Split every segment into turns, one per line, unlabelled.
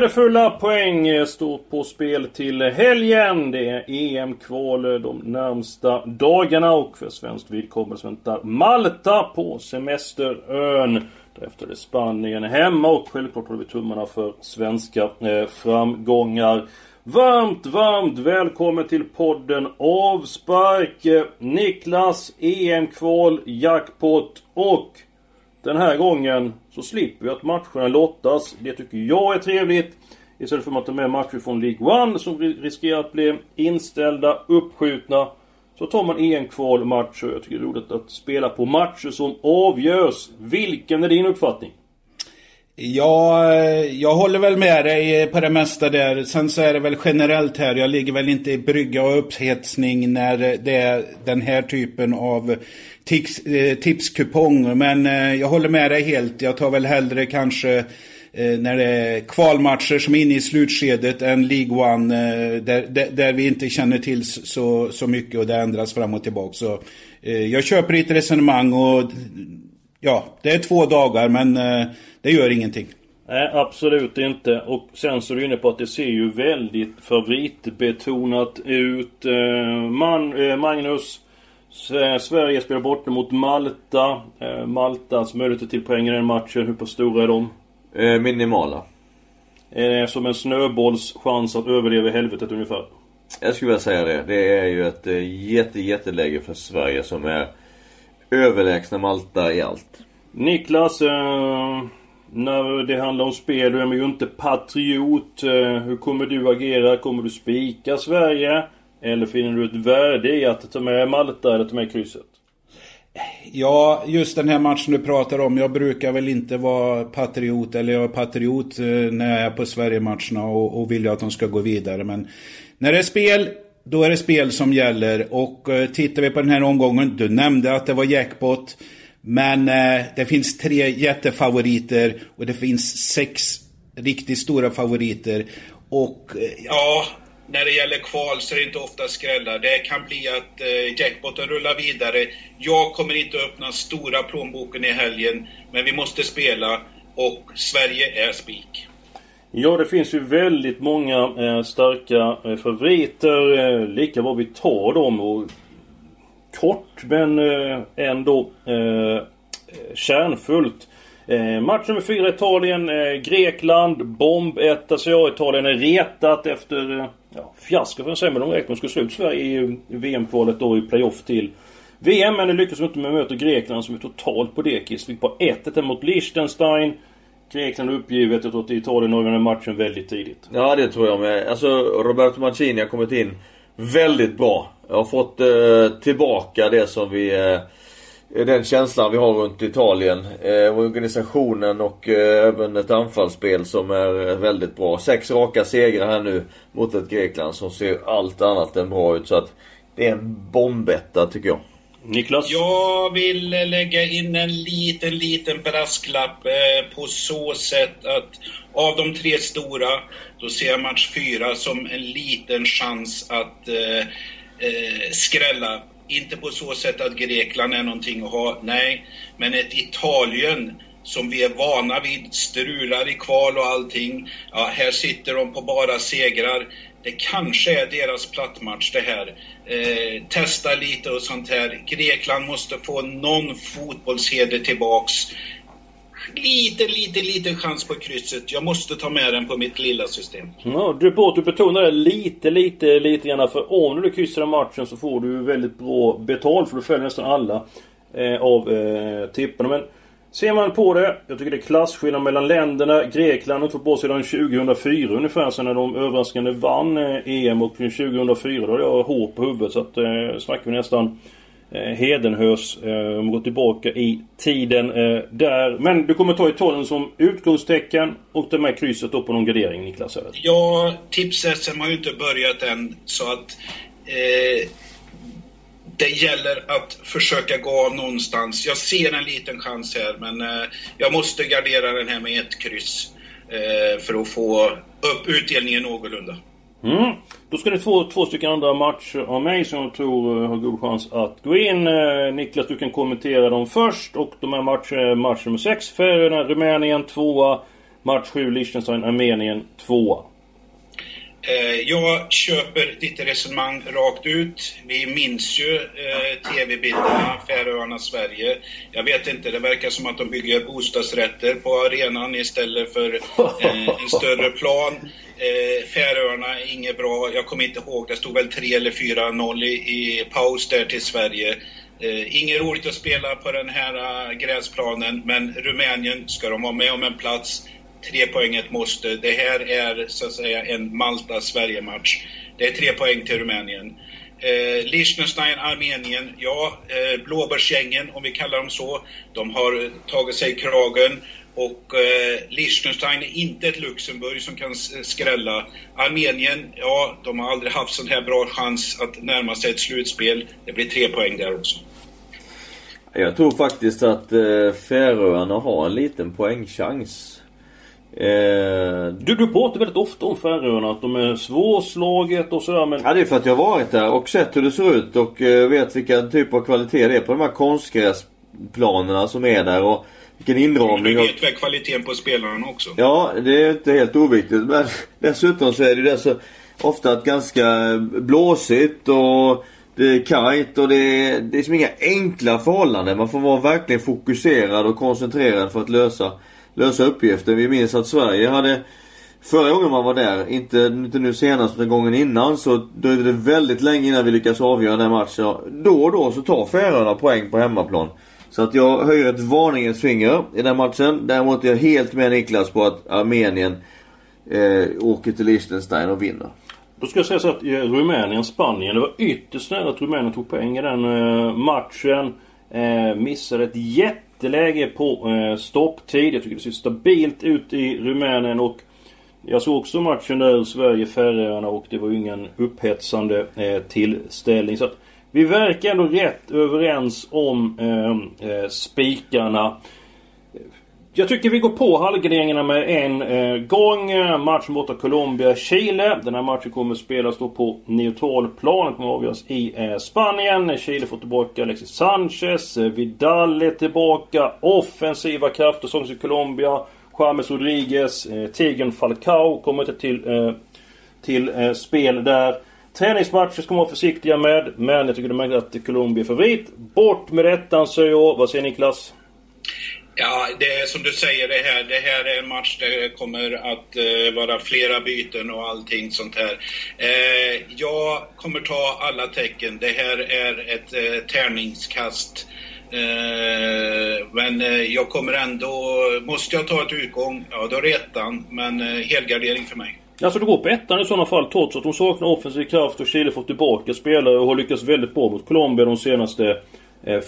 Värdefulla poäng eh, står på spel till helgen. Det är EM-kval eh, de närmsta dagarna och för svenskt vidkommande väntar Malta på semesterön. Därefter är det Spanien hemma och självklart håller vi tummarna för svenska eh, framgångar. Varmt, varmt välkommen till podden Avspark. Niklas, EM-kval, jackpot och den här gången så slipper vi att matcherna lottas. Det tycker jag är trevligt. Istället för att ta med matcher från League One som riskerar att bli inställda, uppskjutna. Så tar man EM-kvalmatcher. Jag tycker det är roligt att spela på matcher som avgörs. Vilken är din uppfattning?
Ja, jag håller väl med dig på det mesta där. Sen så är det väl generellt här. Jag ligger väl inte i brygga och upphetsning när det är den här typen av tips, eh, tipskupong. Men eh, jag håller med dig helt. Jag tar väl hellre kanske eh, när det är kvalmatcher som är inne i slutskedet än League One där, där, där, vi inte känner till så, så mycket och det ändras fram och tillbaka. Så jag köper ditt resonemang och ja, det är två dagar men det gör ingenting.
Nej, absolut inte. Och sen så är du inne på att det ser ju väldigt favoritbetonat ut. Man, Magnus Sverige spelar borta mot Malta. Eh, Maltas möjligheter till poäng i den matchen, hur pass stora är de?
Eh, minimala.
Eh, som en snöbolls chans att överleva i helvetet ungefär.
Jag skulle vilja säga det. Det är ju ett jätte, jätteläge för Sverige som är överlägsna Malta i allt.
Niklas, eh, när det handlar om spel, du är ju inte patriot. Eh, hur kommer du agera? Kommer du spika Sverige? Eller finner du ett värde i att ta med Malta eller ta med krysset?
Ja, just den här matchen du pratar om. Jag brukar väl inte vara patriot, eller jag är patriot eh, när jag är på Sverige-matcherna och, och vill att de ska gå vidare. Men när det är spel, då är det spel som gäller. Och eh, tittar vi på den här omgången, du nämnde att det var jackpot. Men eh, det finns tre jättefavoriter och det finns sex riktigt stora favoriter. Och eh,
ja, när det gäller kval så är det inte ofta skrällar. Det kan bli att eh, jackpoten rullar vidare. Jag kommer inte öppna stora plånboken i helgen, men vi måste spela och Sverige är spik.
Ja, det finns ju väldigt många eh, starka eh, favoriter. Eh, lika vad vi tar dem och kort men eh, ändå eh, kärnfullt. Eh, match nummer fyra Italien, eh, Grekland, bomb 1 ja, Italien är retat efter eh, ja, fiasko får jag säga, men de räknar med att skulle slå ut Sverige i eh, VM-kvalet då i playoff till VM. Men det lyckas inte med att möta Grekland som är totalt på dekis. Fick bara 1-1 mot Liechtenstein. Grekland uppgivet. Jag tror att Italien avgör den matchen väldigt tidigt.
Ja, det tror jag med. Alltså, Roberto Mancini har kommit in väldigt bra. Jag har fått eh, tillbaka det som vi eh, den känslan vi har runt Italien. Eh, organisationen och eh, även ett anfallsspel som är eh, väldigt bra. Sex raka segrar här nu mot ett Grekland som ser allt annat än bra ut. Så att det är en bombetta tycker jag.
Niklas?
Jag vill lägga in en liten, liten brasklapp eh, på så sätt att av de tre stora, då ser jag match fyra som en liten chans att eh, eh, skrälla inte på så sätt att Grekland är någonting att ha, nej. Men ett Italien som vi är vana vid, strular i kval och allting. Ja, här sitter de på bara segrar. Det kanske är deras plattmatch det här. Eh, testa lite och sånt här. Grekland måste få någon fotbollsheder tillbaks lite, lite, lite chans på krysset. Jag måste ta med den på mitt lilla system.
Ja, du, du betonar det lite, lite, lite grann. För om du kryssar matchen så får du väldigt bra betalt. För du följer nästan alla eh, av eh, tipparna. Men ser man på det. Jag tycker det är klasskillnad mellan länderna. Grekland har inte fått på sedan 2004 ungefär. Sen när de överraskande vann EM. Och 2004 då hade jag hår på huvudet. Så att eh, snackar vi nästan eh, Hedenhös. Eh, om går tillbaka i tiden eh, där. Men du kommer ta Italien som utgångstecken och det med krysset då på någon gradering Niklas? Eller?
Ja, tips-SM har ju inte börjat än så att eh, det gäller att försöka gå av någonstans. Jag ser en liten chans här men eh, jag måste gardera den här med ett kryss eh, för att få upp utdelningen någorlunda.
Mm. Då ska ni få två stycken andra matcher av mig som jag tror eh, har god chans att gå in. Niklas, du kan kommentera dem först. Och de här matcherna, är match nummer 6, Färöarna, Rumänien, 2. Match 7 Liechtenstein, Armenien 2.
Eh, jag köper ditt resonemang rakt ut. Vi minns ju eh, TV-bilderna Färöarna-Sverige. Jag vet inte, det verkar som att de bygger bostadsrätter på arenan istället för eh, en större plan. Eh, Färöarna är inget bra. Jag kommer inte ihåg, det stod väl 3 eller 4-0 i, i paus där till Sverige. Eh, inget roligt att spela på den här eh, gräsplanen, men Rumänien ska de vara med om en plats tre poäng ett måste. Det här är så att säga en Malta-Sverige-match. Det är tre poäng till Rumänien. Eh, Liechtenstein, Armenien, ja, eh, blåbärsgängen om vi kallar dem så, de har tagit sig i kragen och eh, Liechtenstein är inte ett Luxemburg som kan skrälla. Armenien, ja, de har aldrig haft sån här bra chans att närma sig ett slutspel. Det blir tre poäng där också.
Jag tror faktiskt att eh, Färöarna har en liten poängchans.
Eh, du, du pratar väldigt ofta om Färöarna, att de är svårslaget och sådär men...
Ja det är för att jag har varit där och sett hur det ser ut och eh, vet vilken typ av kvalitet det är på de här konstgräsplanerna som är där och vilken inramning.
Du vet väl kvaliteten på spelarna också?
Ja, det är inte helt oviktigt men dessutom så är det ju så ofta ett ganska blåsigt och det är kajt och det är, det är som inga enkla förhållanden. Man får vara verkligen fokuserad och koncentrerad för att lösa lösa uppgifter. Vi minns att Sverige hade Förra gången man var där, inte, inte nu senast utan gången innan, så dröjde det väldigt länge innan vi lyckades avgöra den matchen. Då och då så tar Färöarna poäng på hemmaplan. Så att jag höjer ett varningens finger i den matchen. Däremot är jag helt med Niklas på att Armenien eh, åker till Liechtenstein och vinner.
Då ska jag säga så att eh, Rumänien-Spanien, det var ytterst nära att Rumänien tog poäng i den eh, matchen. Eh, missade ett jätte jätteläge på eh, stopptid. Jag tycker det ser stabilt ut i Rumänien och jag såg också matchen där Sverige-Färöarna och det var ju ingen upphetsande eh, tillställning. Så att vi verkar ändå rätt överens om eh, eh, spikarna. Jag tycker vi går på halvgarderingarna med en eh, gång. Matchen borta Colombia-Chile. Den här matchen kommer spelas då på neutral plan. Den kommer avgöras i eh, Spanien. Chile får tillbaka Alexis Sanchez. Eh, Vidal är tillbaka. Offensiva krafter som i Colombia. James Rodriguez. Eh, Tigern Falcao kommer inte till, eh, till eh, spel där. Träningsmatcher ska man vara försiktiga med. Men jag tycker det är märkligt att Colombia är favorit. Bort med detta säger jag. Vad säger Niklas?
Ja, det är som du säger det här. Det här är en match där det kommer att eh, vara flera byten och allting sånt här. Eh, jag kommer ta alla tecken. Det här är ett eh, tärningskast. Eh, men eh, jag kommer ändå... Måste jag ta ett utgång? Ja, då är det ettan. Men eh, helgardering för mig.
Alltså du går på ettan i sådana fall trots att de saknar offensiv kraft och Chile fått tillbaka spelare och har lyckats väldigt bra mot Colombia de senaste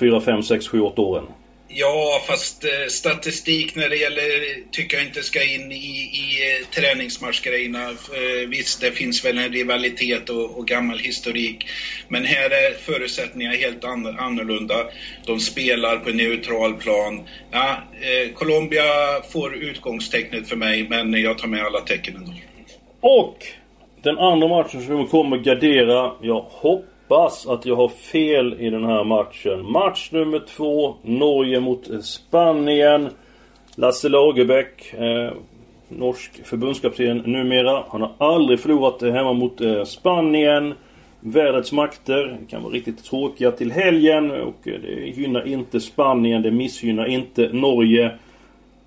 4, 5, 6, 7, 8 åren.
Ja, fast eh, statistik när det gäller tycker jag inte ska in i, i eh, träningsmatchgrejerna. Eh, visst, det finns väl en rivalitet och, och, gammal historik. Men här är förutsättningarna helt an, annorlunda. De spelar på neutral plan. Ja, eh, Colombia får utgångstecknet för mig, men jag tar med alla tecken ändå.
Och den andra matchen som vi kommer gardera. Jag hoppas hoppas att jag har fel i den här matchen. Match nummer två. Norge mot Spanien. Lasse Lagerbäck. Eh, norsk förbundskapten numera. Han har aldrig förlorat hemma mot eh, Spanien. Vädrets makter kan vara riktigt tråkiga till helgen och eh, det gynnar inte Spanien, det missgynnar inte Norge.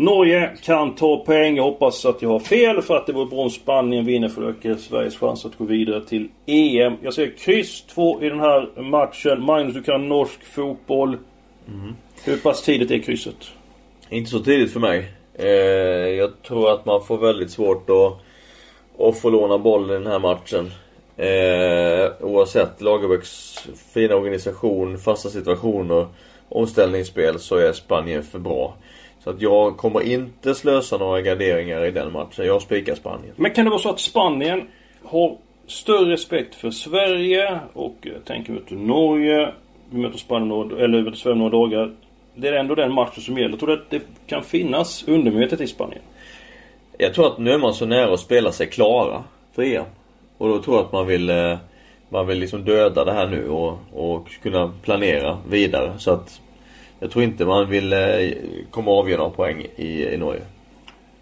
Norge kan ta poäng. Jag hoppas att jag har fel för att det vore bra om Spanien vinner för att öka Sveriges chans att gå vidare till EM. Jag ser kryss 2 i den här matchen. Magnus, du kan norsk fotboll. Mm. Hur pass tidigt är krysset?
Inte så tidigt för mig. Eh, jag tror att man får väldigt svårt att, att få låna bollen i den här matchen. Eh, oavsett Lagerbäcks fina organisation, fasta situationer, omställningsspel så är Spanien för bra. Så att jag kommer inte slösa några garderingar i den matchen. Jag spikar Spanien.
Men kan det vara så att Spanien har större respekt för Sverige och eh, tänker möter Norge. Vi möter Spanien eller möter Sverige några dagar. Det är ändå den matchen som gäller. Jag tror att det kan finnas undermedvetet i Spanien.
Jag tror att nu är man så nära att spela sig klara för EM. Och då tror jag att man vill eh, man vill liksom döda det här nu och, och kunna planera vidare. Så att jag tror inte man vill eh, komma avgöra några poäng i, i Norge.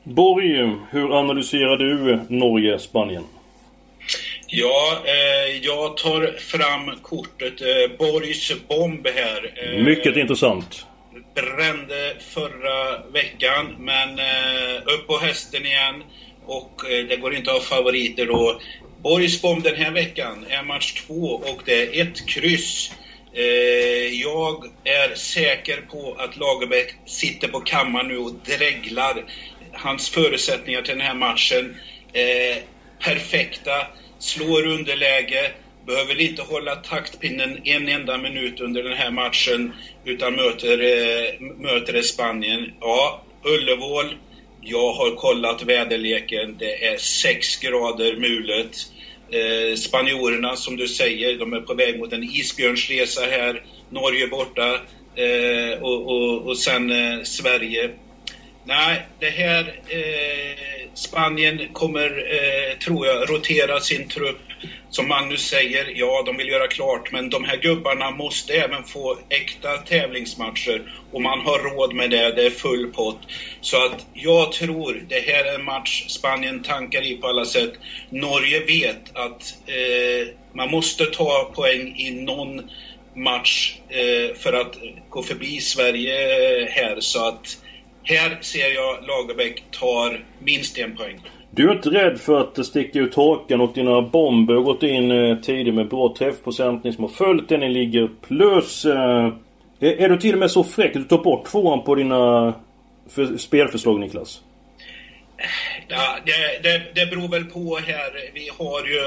Borg, hur analyserar du Norge-Spanien?
Ja, eh, jag tar fram kortet eh, Borgs bomb här.
Eh, Mycket intressant.
Brände förra veckan, men eh, upp på hästen igen. Och eh, det går inte att ha favoriter då. Borgs bomb den här veckan är match två och det är ett kryss. Eh, jag är säker på att Lagerbäck sitter på kammaren nu och dreglar. Hans förutsättningar till den här matchen eh, perfekta. Slår underläge, behöver inte hålla taktpinnen en enda minut under den här matchen utan möter, eh, möter Spanien. Ja, Ullevål. Jag har kollat väderleken. Det är 6 grader mulet. Eh, spanjorerna, som du säger, de är på väg mot en isbjörnsresa här. Norge borta eh, och, och, och sen eh, Sverige. Nej, det här... Eh, Spanien kommer, eh, tror jag, rotera sin trupp. Som Magnus säger, ja, de vill göra klart, men de här gubbarna måste även få äkta tävlingsmatcher. Och man har råd med det, det är full pott. Så att jag tror det här är en match Spanien tankar i på alla sätt. Norge vet att eh, man måste ta poäng i någon match eh, för att gå förbi Sverige här. Så att här ser jag Lagerbäck tar minst en poäng.
Du är inte rädd för att sticka ut hakan och dina bomber har gått in eh, tidigt med bra träffprocent. Ni som har följt den, ni ligger plus. Eh, är du till och med så fräck att du tar bort tvåan på dina spelförslag Niklas?
Ja, det, det, det beror väl på här. Vi har ju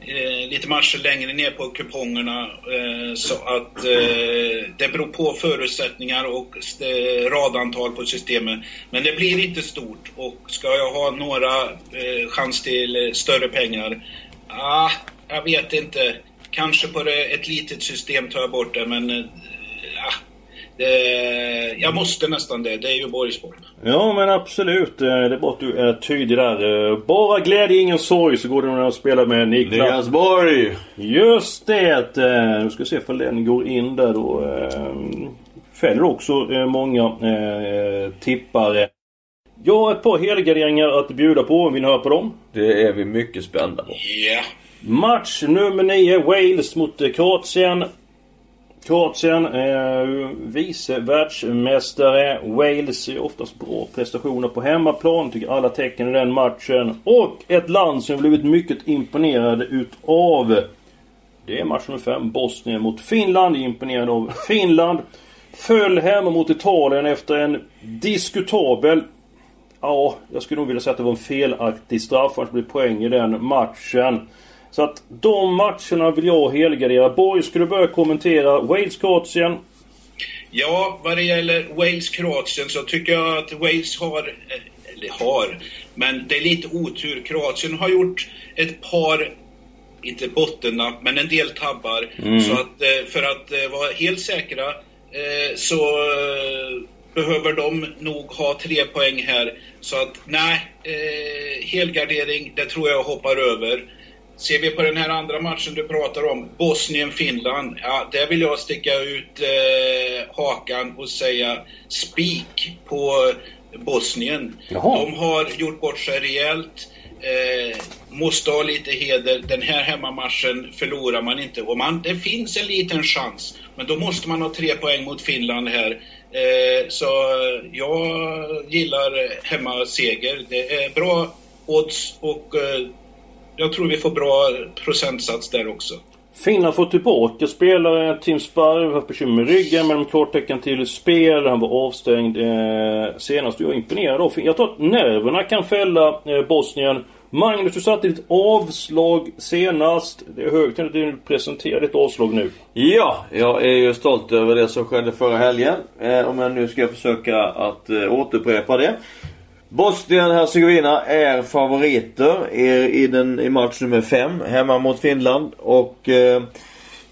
eh, lite matcher längre ner på kupongerna. Eh, så att eh, det beror på förutsättningar och eh, radantal på systemet. Men det blir inte stort. Och ska jag ha några eh, chans till större pengar? Ah, jag vet inte. Kanske på det, ett litet system tar jag bort det, men eh, det, jag måste nästan det. Det är ju Borgsport.
Ja men absolut. Eh, det är bra att du är tydlig där. Eh, bara glädje, ingen sorg så går det nog att spela med Niklas.
Niklas Borg!
Just det! Eh, nu ska vi se ifall den går in där då. Fäller också många tippare. Jag har ett par helgarderingar att bjuda på. Vill ni höra på dem?
Det är vi mycket spända på.
Ja. Yeah.
Match nummer 9. Wales mot Kroatien. Kroatien är vice världsmästare. Wales är oftast bra prestationer på hemmaplan. Tycker alla tecken i den matchen. Och ett land som jag blivit mycket imponerad utav. Det är match nummer 5. Bosnien mot Finland. Jag är Imponerad av Finland. Föll hemma mot Italien efter en diskutabel Ja, jag skulle nog vilja säga att det var en felaktig straff. Annars blir poäng i den matchen. Så att de matcherna vill jag helgardera. Borg, ska du börja kommentera Wales-Kroatien?
Ja, vad det gäller Wales-Kroatien så tycker jag att Wales har, eh, eller har, men det är lite otur. Kroatien har gjort ett par, inte bottennapp, men en del tabbar. Mm. Så att eh, för att eh, vara helt säkra så behöver de nog ha tre poäng här. Så att nej, helgardering, det tror jag hoppar över. Ser vi på den här andra matchen du pratar om, Bosnien-Finland, ja, där vill jag sticka ut eh, hakan och säga spik på Bosnien. Jaha. De har gjort bort sig rejält. Eh, måste ha lite heder. Den här hemmamatchen förlorar man inte. Och man, det finns en liten chans. Men då måste man ha tre poäng mot Finland här. Eh, så jag gillar hemmaseger. Det är bra odds och eh, jag tror vi får bra procentsats där också.
Finland får tillbaka spelare. Tim Sparv har bekymmer med ryggen med klartecken till spel. Han var avstängd eh, senast. Jag är imponerad av Jag tror att nerverna kan fälla eh, Bosnien. Magnus, du satte ditt avslag senast. Det är hög tid att du presenterar ditt avslag nu.
Ja, jag är ju stolt över det som skedde förra helgen. Eh, om jag nu ska försöka att eh, återupprepa det. Bosnien-Hercegovina är favoriter i, den, i match nummer 5 hemma mot Finland. Och eh,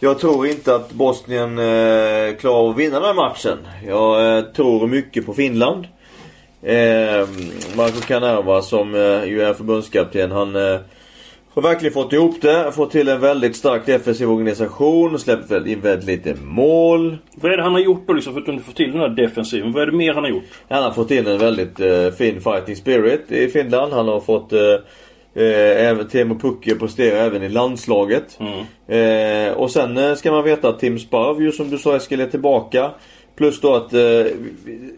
jag tror inte att Bosnien eh, klarar av att vinna den här matchen. Jag eh, tror mycket på Finland. Eh, Marco Canerva som eh, ju är förbundskapten han eh, har verkligen fått ihop det. Fått till en väldigt stark defensiv organisation. Släppt in väldigt lite mål.
Vad är det han har gjort då liksom för att få till den här defensiven? Vad är det mer han har gjort?
Han har fått in en väldigt eh, fin fighting spirit i Finland. Han har fått eh, eh, även Teemu Pukki prestera även i landslaget. Eh, och sen eh, ska man veta att Tim Sparv ju som du sa Eskil är tillbaka. Plus då att eh,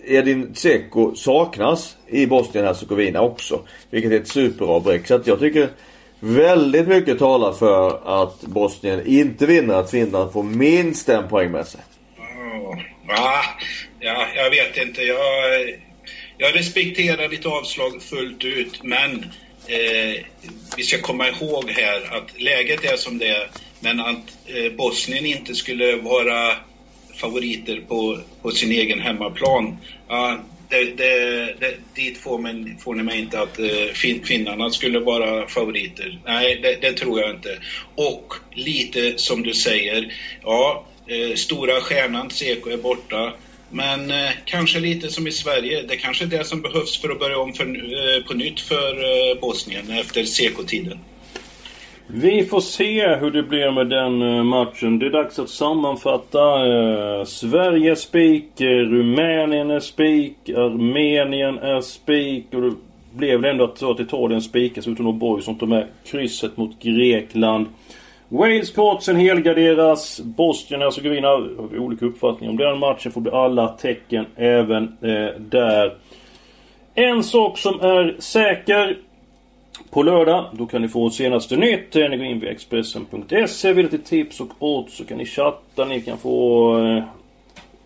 Edin Dzeko saknas i Bosnien-Hercegovina också. Vilket är ett superavbräck. Så att jag tycker väldigt mycket talar för att Bosnien inte vinner. Att Finland får minst en poäng med sig.
Ja, ah, ja, jag vet inte. Jag, jag respekterar ditt avslag fullt ut, men eh, vi ska komma ihåg här att läget är som det är, men att eh, Bosnien inte skulle vara favoriter på, på sin egen hemmaplan. Ja, det, det, det, dit får, man, får ni mig inte att eh, fin, finnarna skulle vara favoriter. Nej, det, det, tror jag inte. Och lite som du säger, ja, eh, stora stjärnan Seko är borta. Men eh, kanske lite som i Sverige, det kanske är det som behövs för att börja om för, eh, på nytt för eh, Bosnien efter Seko-tiden.
Vi får se hur det blir med den eh, matchen. Det är dags att sammanfatta. Eh, Sverige är spik, eh, Rumänien är spik, Armenien är spik och det blev det ändå så att Italien spikas utan någon boy som tog med krysset mot Grekland. Wales, Kroatien helgarderas. Bosnien alltså, och Hercegovina har vi olika uppfattningar om den matchen. Får bli alla tecken även eh, där. En sak som är säker. På lördag, då kan ni få senaste nytt. Eh, ni går in via Expressen.se. Vill till tips och odds så kan ni chatta. Ni kan få eh,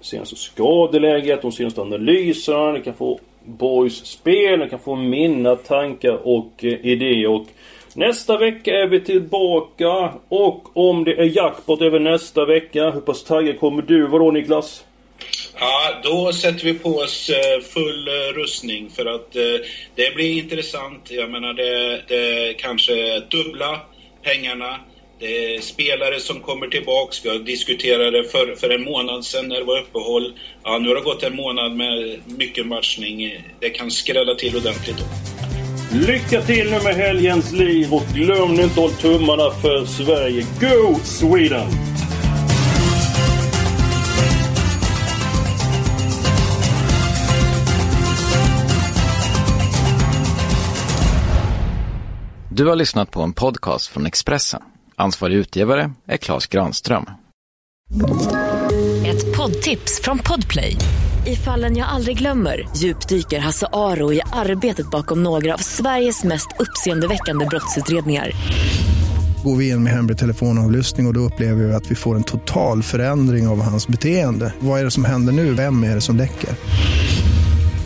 senaste skadeläget, de senaste analyserna. Ni kan få Boys spel. Ni kan få mina tankar och eh, idéer. Och nästa vecka är vi tillbaka. Och om det är jackpot över nästa vecka, hur pass taggad kommer du vara då Niklas?
Ja, då sätter vi på oss eh, full eh, rustning för att eh, det blir intressant. Jag menar, det, det kanske dubbla pengarna. Det är spelare som kommer tillbaks. Vi diskuterade det för, för en månad sedan när det var uppehåll. Ja, nu har det gått en månad med mycket matchning. Det kan skrälla till ordentligt då.
Lycka till nu med helgens liv och glöm nu inte att hålla tummarna för Sverige. Go Sweden!
Du har lyssnat på en podcast från Expressen. Ansvarig utgivare är Klas Granström.
Ett poddtips från Podplay. I fallen jag aldrig glömmer djupdyker Hasse Aro i arbetet bakom några av Sveriges mest uppseendeväckande brottsutredningar.
Går vi in med hemlig telefonavlyssning och, och då upplever vi att vi får en total förändring av hans beteende. Vad är det som händer nu? Vem är det som läcker?